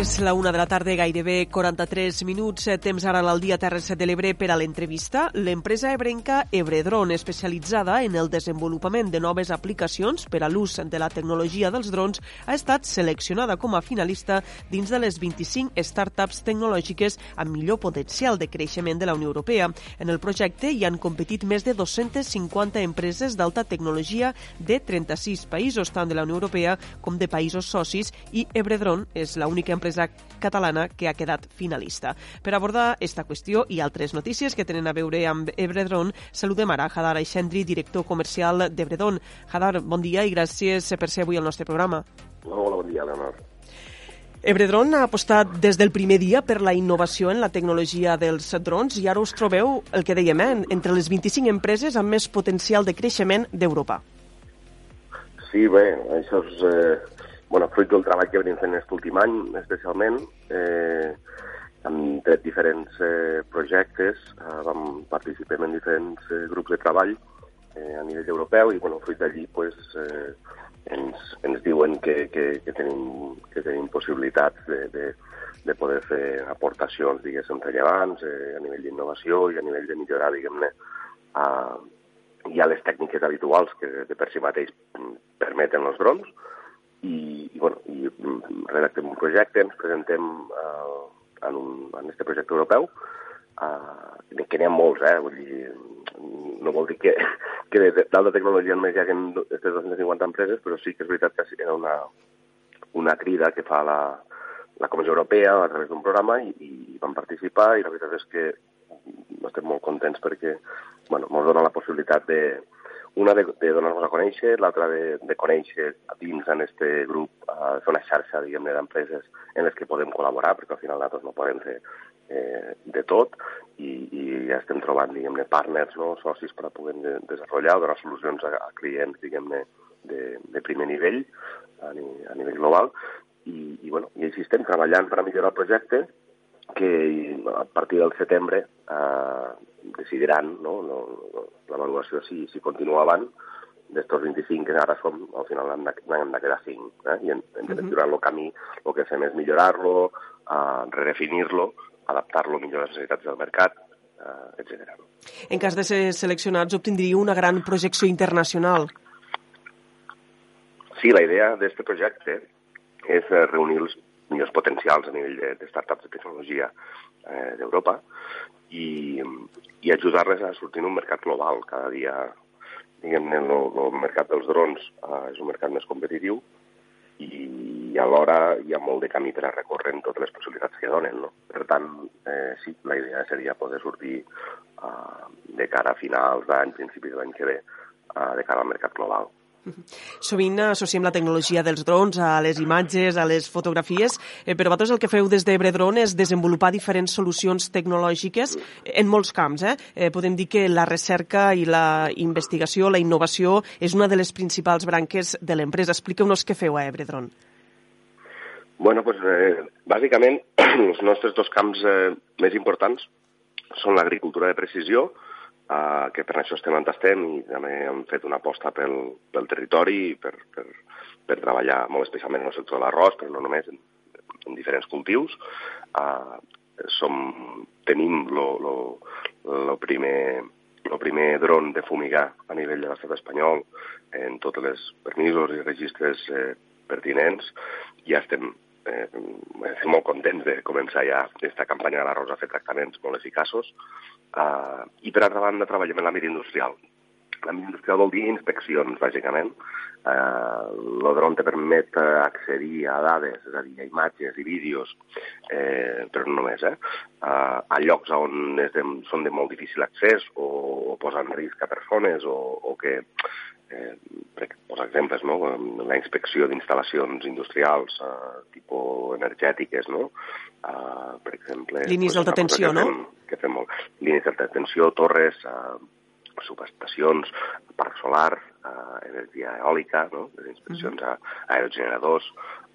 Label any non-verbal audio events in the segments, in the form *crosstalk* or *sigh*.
És la una de la tarda, gairebé 43 minuts. Temps ara al dia Terres de l'Ebre per a l'entrevista. L'empresa ebrenca Ebredron, especialitzada en el desenvolupament de noves aplicacions per a l'ús de la tecnologia dels drons, ha estat seleccionada com a finalista dins de les 25 startups tecnològiques amb millor potencial de creixement de la Unió Europea. En el projecte hi han competit més de 250 empreses d'alta tecnologia de 36 països, tant de la Unió Europea com de països socis, i Ebredron és l'única empresa catalana que ha quedat finalista. Per abordar esta qüestió i altres notícies que tenen a veure amb Ebredron, saludem ara Hadar Aixendri, director comercial d'Ebredron. Hadar, bon dia i gràcies per ser avui al nostre programa. Hola, bon dia, Leonor. Ebredron ha apostat des del primer dia per la innovació en la tecnologia dels drons i ara us trobeu, el que dèiem, eh, entre les 25 empreses amb més potencial de creixement d'Europa. Sí, bé, això és eh, bueno, fruit del treball que venim fent aquest últim any, especialment, eh, hem tret diferents eh, projectes, eh, vam participar en diferents eh, grups de treball eh, a nivell europeu i, bueno, fruit d'allí, pues, eh, ens, ens diuen que, que, que, tenim, que tenim possibilitats de, de, de poder fer aportacions, diguéssim, rellevants eh, a nivell d'innovació i a nivell de millorar, diguem-ne, a, ja les tècniques habituals que de per si mateix permeten els drons, i, i, bueno, i mm, redactem un projecte, ens presentem uh, en, un, en este projecte europeu, uh, que n'hi ha molts, eh? Vull dir, no vol dir que, que d'alta tecnologia només hi hagi aquestes 250 empreses, però sí que és veritat que era una, una crida que fa la, la Comissió Europea a través d'un programa i, i vam participar i la veritat és que estem molt contents perquè bueno, ens dona la possibilitat de, una de, de donar-nos a conèixer, l'altra de, de conèixer dins en este grup, uh, fer una xarxa, diguem-ne, d'empreses en les que podem col·laborar, perquè al final nosaltres no podem fer eh, de tot, i, i ja estem trobant, diguem-ne, partners, no? socis per poder de, desenvolupar, donar solucions a, a clients, diguem-ne, de, de primer nivell, a, ni, a nivell global, i, i, bueno, i així estem treballant per millorar el projecte, que a partir del setembre eh, decidiran no, no, l'avaluació si, si continua avant d'estos 25 que ara som, al final han de, de quedar 5. Eh? I en definitiva, uh -huh. el camí el que fem és millorar-lo, eh, redefinir-lo, adaptar-lo millor a les necessitats del mercat, eh, etc. En cas de ser seleccionats, obtindríeu una gran projecció internacional. Sí, la idea d'aquest projecte és reunir els millors potencials a nivell de, de startups de tecnologia eh, d'Europa i, i ajudar-les a sortir en un mercat global. Cada dia, diguem-ne, el, el mercat dels drons eh, és un mercat més competitiu i alhora hi ha molt de camí per a recórrer en totes les possibilitats que donen. No? Per tant, eh, sí, la idea seria poder sortir eh, de cara a finals d'any, principis de l'any que ve, eh, de cara al mercat global. Sovint associem la tecnologia dels drons a les imatges, a les fotografies, eh, però vosaltres el que feu des d'Ebredron és desenvolupar diferents solucions tecnològiques en molts camps. Eh? eh? Podem dir que la recerca i la investigació, la innovació, és una de les principals branques de l'empresa. Expliqueu-nos què feu a Ebredron. Bueno, pues, eh, bàsicament, *clears throat* els nostres dos camps eh, més importants són l'agricultura de precisió, uh, que per això estem on estem i també hem fet una aposta pel, pel territori per, per, per treballar molt especialment en el sector de l'arròs, però no només, en, en diferents cultius. Uh, som, tenim lo, lo, lo primer el primer dron de fumigar a nivell de l'estat espanyol en totes les permisos i registres eh, pertinents. Ja estem eh, estem molt contents de començar ja aquesta campanya de l'arròs a fer tractaments molt eficaços. Uh, I per altra banda treballem en l'àmbit industrial. L'àmbit industrial vol dir inspeccions, bàsicament. Uh, el dron te permet accedir a dades, és a dir, a imatges i vídeos, eh, però no només, eh? Uh, a llocs on és de, són de molt difícil accés o, o posen en risc a persones o, o que eh, posar exemples, no? la inspecció d'instal·lacions industrials, eh, tipus energètiques, no? Eh, per exemple... Línies d'alta tensió, no? que fem molt. Línies d'alta tensió, torres, eh, subestacions, parc solar, uh, energia eòlica, no? les inspeccions a, a aerogeneradors,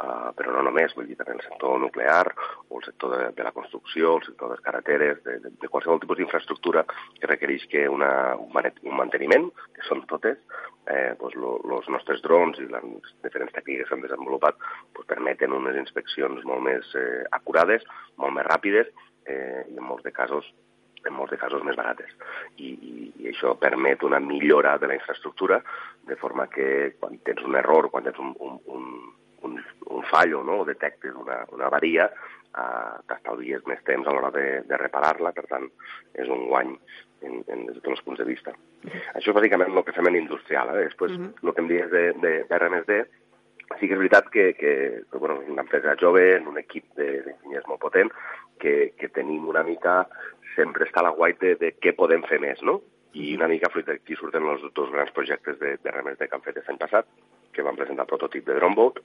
uh, però no només, vull dir també el sector nuclear o el sector de, de la construcció, el sector de les carreteres, de, de, de qualsevol tipus d'infraestructura que requereix que una, un, un manteniment, que són totes, eh, doncs els nostres drons i les diferents tècniques que s'han desenvolupat doncs permeten unes inspeccions molt més eh, acurades, molt més ràpides eh, i en molts de casos en molts de casos més barates. I, i, I això permet una millora de la infraestructura, de forma que quan tens un error, quan tens un, un, un, un, un fallo no? o detectes una, una avaria, eh, t'estalvies més temps a l'hora de, de reparar-la, per tant, és un guany en, en, des de tots els punts de vista. Uh -huh. Això és bàsicament el que fem en industrial. Eh? Després, uh -huh. el que em dius de, de, de RMSD, sí que és veritat que, que, que bueno, és una empresa jove, en un equip d'enginyers molt potent, que, que tenim una mica sempre està a la guai de, de què podem fer més, no? I una mica fruit d'aquí surten els dos grans projectes de, de RMSD que han fet l'any passat, que van presentar el prototip de Droneboat,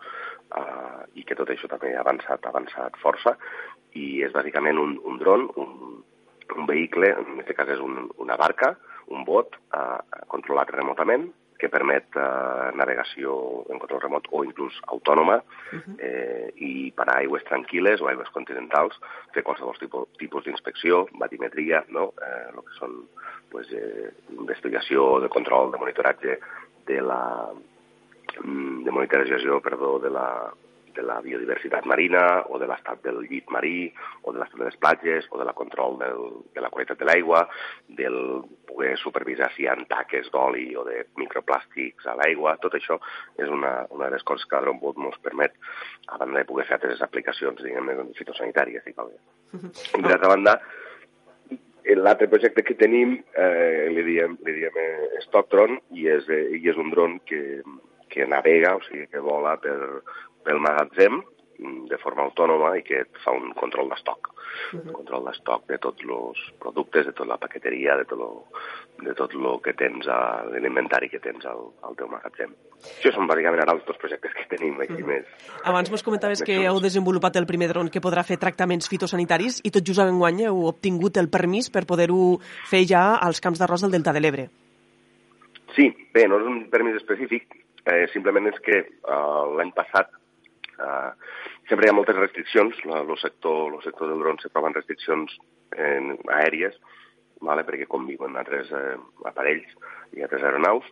uh, i que tot això també ha avançat, ha avançat força, i és bàsicament un, un dron, un, un vehicle, en aquest cas és un, una barca, un bot, uh, controlat remotament, que permet eh, navegació en control remot o inclús autònoma uh -huh. eh, i per a aigües tranquil·les o aigües continentals fer qualsevol tipus, tipus d'inspecció, batimetria, no? eh, el que són pues, eh, investigació, de control, de monitoratge de la mm, de monitoratge, perdó, de la, de la biodiversitat marina o de l'estat del llit marí o de l'estat de les platges o de la control del, de la qualitat de l'aigua, del poder supervisar si hi ha taques d'oli o de microplàstics a l'aigua, tot això és una, una de les coses que Dronebot ens permet a banda de poder fer altres aplicacions, diguem-ne, fitosanitàries i tal. *laughs* I per altra banda, l'altre projecte que tenim eh, li diem, li diem eh, Stocktron i és, eh, i és un dron que, que navega, o sigui, que vola per, pel magatzem de forma autònoma i que et fa un control d'estoc. Uh -huh. control d'estoc de tots els productes, de tota la paqueteria, de tot lo, de tot lo que tens a l'inventari que tens al, al teu magatzem. Això són bàsicament ara els dos projectes que tenim aquí uh -huh. més. Abans mos comentaves que heu desenvolupat el primer dron que podrà fer tractaments fitosanitaris i tot just en guany heu obtingut el permís per poder-ho fer ja als camps d'arròs del Delta de l'Ebre. Sí, bé, no és un permís específic, eh, simplement és que eh, l'any passat Uh, sempre hi ha moltes restriccions, el sector, el sector del dron se troben restriccions en, aèries, vale? perquè conviuen altres eh, aparells i altres aeronaus,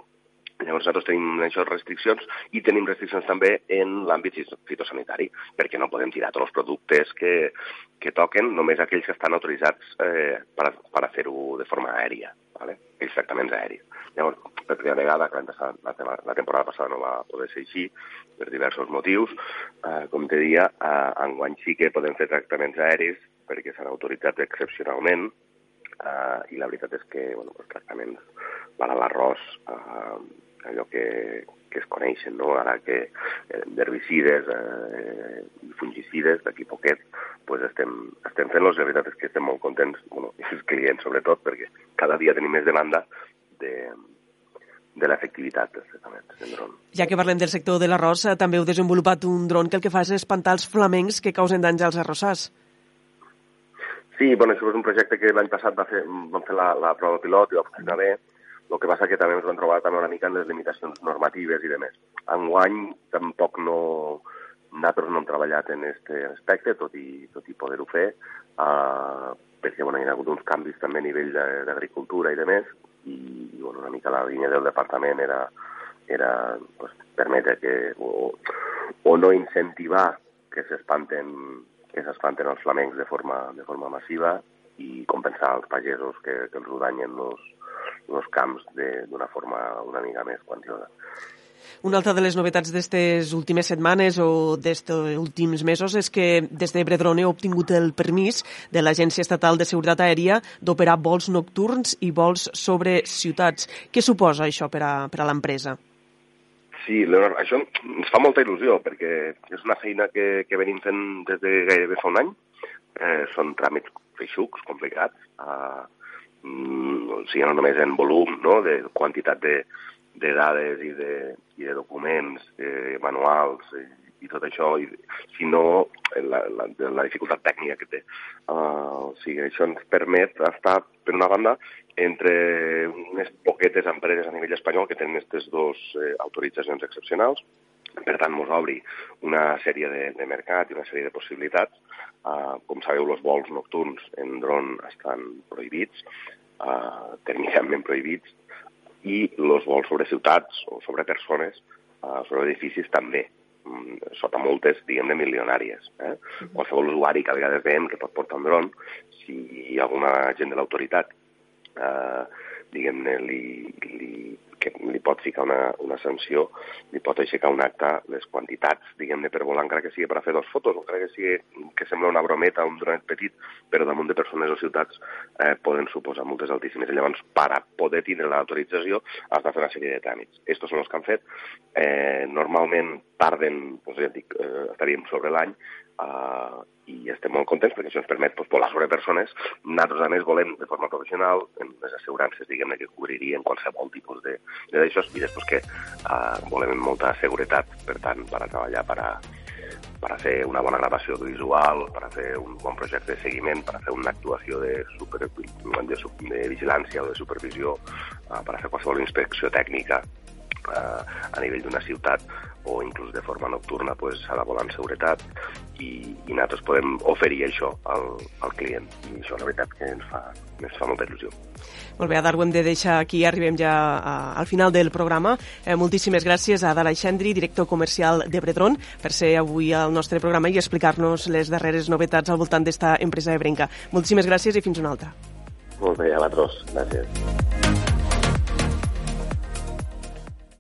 Llavors nosaltres tenim això restriccions i tenim restriccions també en l'àmbit fitosanitari, perquè no podem tirar tots els productes que, que toquen, només aquells que estan autoritzats eh, per, per fer-ho de forma aèria, ¿vale? aquells tractaments aèris. Llavors, per primera vegada, que la, la, temporada passada no va poder ser així, per diversos motius, eh, com te dia, eh, enguany sí que podem fer tractaments aèris perquè s'han autoritzat excepcionalment, eh, i la veritat és que bueno, els tractaments per a l'arròs eh, allò que, que es coneixen, no? ara que eh, d'herbicides eh, i fungicides d'aquí poquet pues estem, estem fent-los, la veritat és que estem molt contents, bueno, *laughs* els clients sobretot, perquè cada dia tenim més demanda de, de l'efectivitat dels tractaments en dron. Ja que parlem del sector de l'arròs, eh, també heu desenvolupat un dron que el que fa és espantar els flamencs que causen danys als arrossars. Sí, bueno, això és un projecte que l'any passat va fer, vam fer la, la prova pilot i va funcionar bé, el que passa que també ens vam trobar també una mica en les limitacions normatives i demés. Enguany tampoc no... Nosaltres no hem treballat en aquest aspecte, tot i, tot i poder-ho fer, uh, perquè bueno, hi ha hagut uns canvis també a nivell d'agricultura i demés, i bueno, una mica la línia del departament era, era pues, permetre que, o, o no incentivar que s'espanten que s'espanten els flamencs de forma, de forma massiva i compensar els pagesos que, que els danyen els, els camps d'una forma una mica més quantiosa. Una altra de les novetats d'aquestes últimes setmanes o d'aquests últims mesos és que des de Bredrone heu obtingut el permís de l'Agència Estatal de Seguretat Aèria d'operar vols nocturns i vols sobre ciutats. Què suposa això per a, per a l'empresa? Sí, Leonard, això ens fa molta il·lusió perquè és una feina que, que venim fent des de gairebé fa un any. Eh, són tràmits feixucs, complicats. Eh, mm, o sigui, no només en volum, no?, de quantitat de, de dades i de, i de documents, eh, manuals i, i tot això, i, si no, la, la, la dificultat tècnica que té. Uh, o sigui, això ens permet estar, per una banda, entre unes poquetes empreses a nivell espanyol que tenen aquestes dues eh, autoritzacions excepcionals, per tant, ens obri una sèrie de, de mercat i una sèrie de possibilitats. Uh, com sabeu, els vols nocturns en dron estan prohibits, uh, tècnicament prohibits, i els vols sobre ciutats o sobre persones, uh, sobre edificis també, mm, sota moltes, diguem de milionàries. Eh? Qualsevol usuari que a vegades veiem que pot portar un dron, si alguna gent de l'autoritat eh, diguem-ne, li, li que li pot ficar una, una sanció, li pot aixecar un acte les quantitats, diguem-ne, per volar, encara que sigui per a fer dos fotos, o encara que sigui que sembla una brometa, un dronet petit, però damunt de persones o ciutats eh, poden suposar multes altíssimes. Llavors, per a poder tindre l'autorització, has de fer una sèrie de tràmits. Estos són els que han fet. Eh, normalment tarden, doncs ja dic, eh, estaríem sobre l'any, Uh, i estem molt contents perquè això ens permet pues, volar sobre persones. Nosaltres, a més, volem de forma professional en les assegurances, diguem-ne, que cobririen qualsevol tipus de, de d'això i després que uh, volem molta seguretat, per tant, per a treballar per a, per a fer una bona gravació visual, per a fer un bon projecte de seguiment, per a fer una actuació de, super, de, de vigilància o de supervisió, uh, per a fer qualsevol inspecció tècnica uh, a nivell d'una ciutat o inclús de forma nocturna pues, s'ha de volar en seguretat i, i nosaltres podem oferir això al, al client i això la veritat que ens fa, ens fa molta il·lusió. Molt bé, Adar, ho hem de deixar aquí, arribem ja a, al final del programa. Eh, moltíssimes gràcies a Adar Aixendri, director comercial de Bredron, per ser avui al nostre programa i explicar-nos les darreres novetats al voltant d'esta empresa ebrenca. Moltíssimes gràcies i fins una altra. Molt bé, a vosaltres. Gràcies.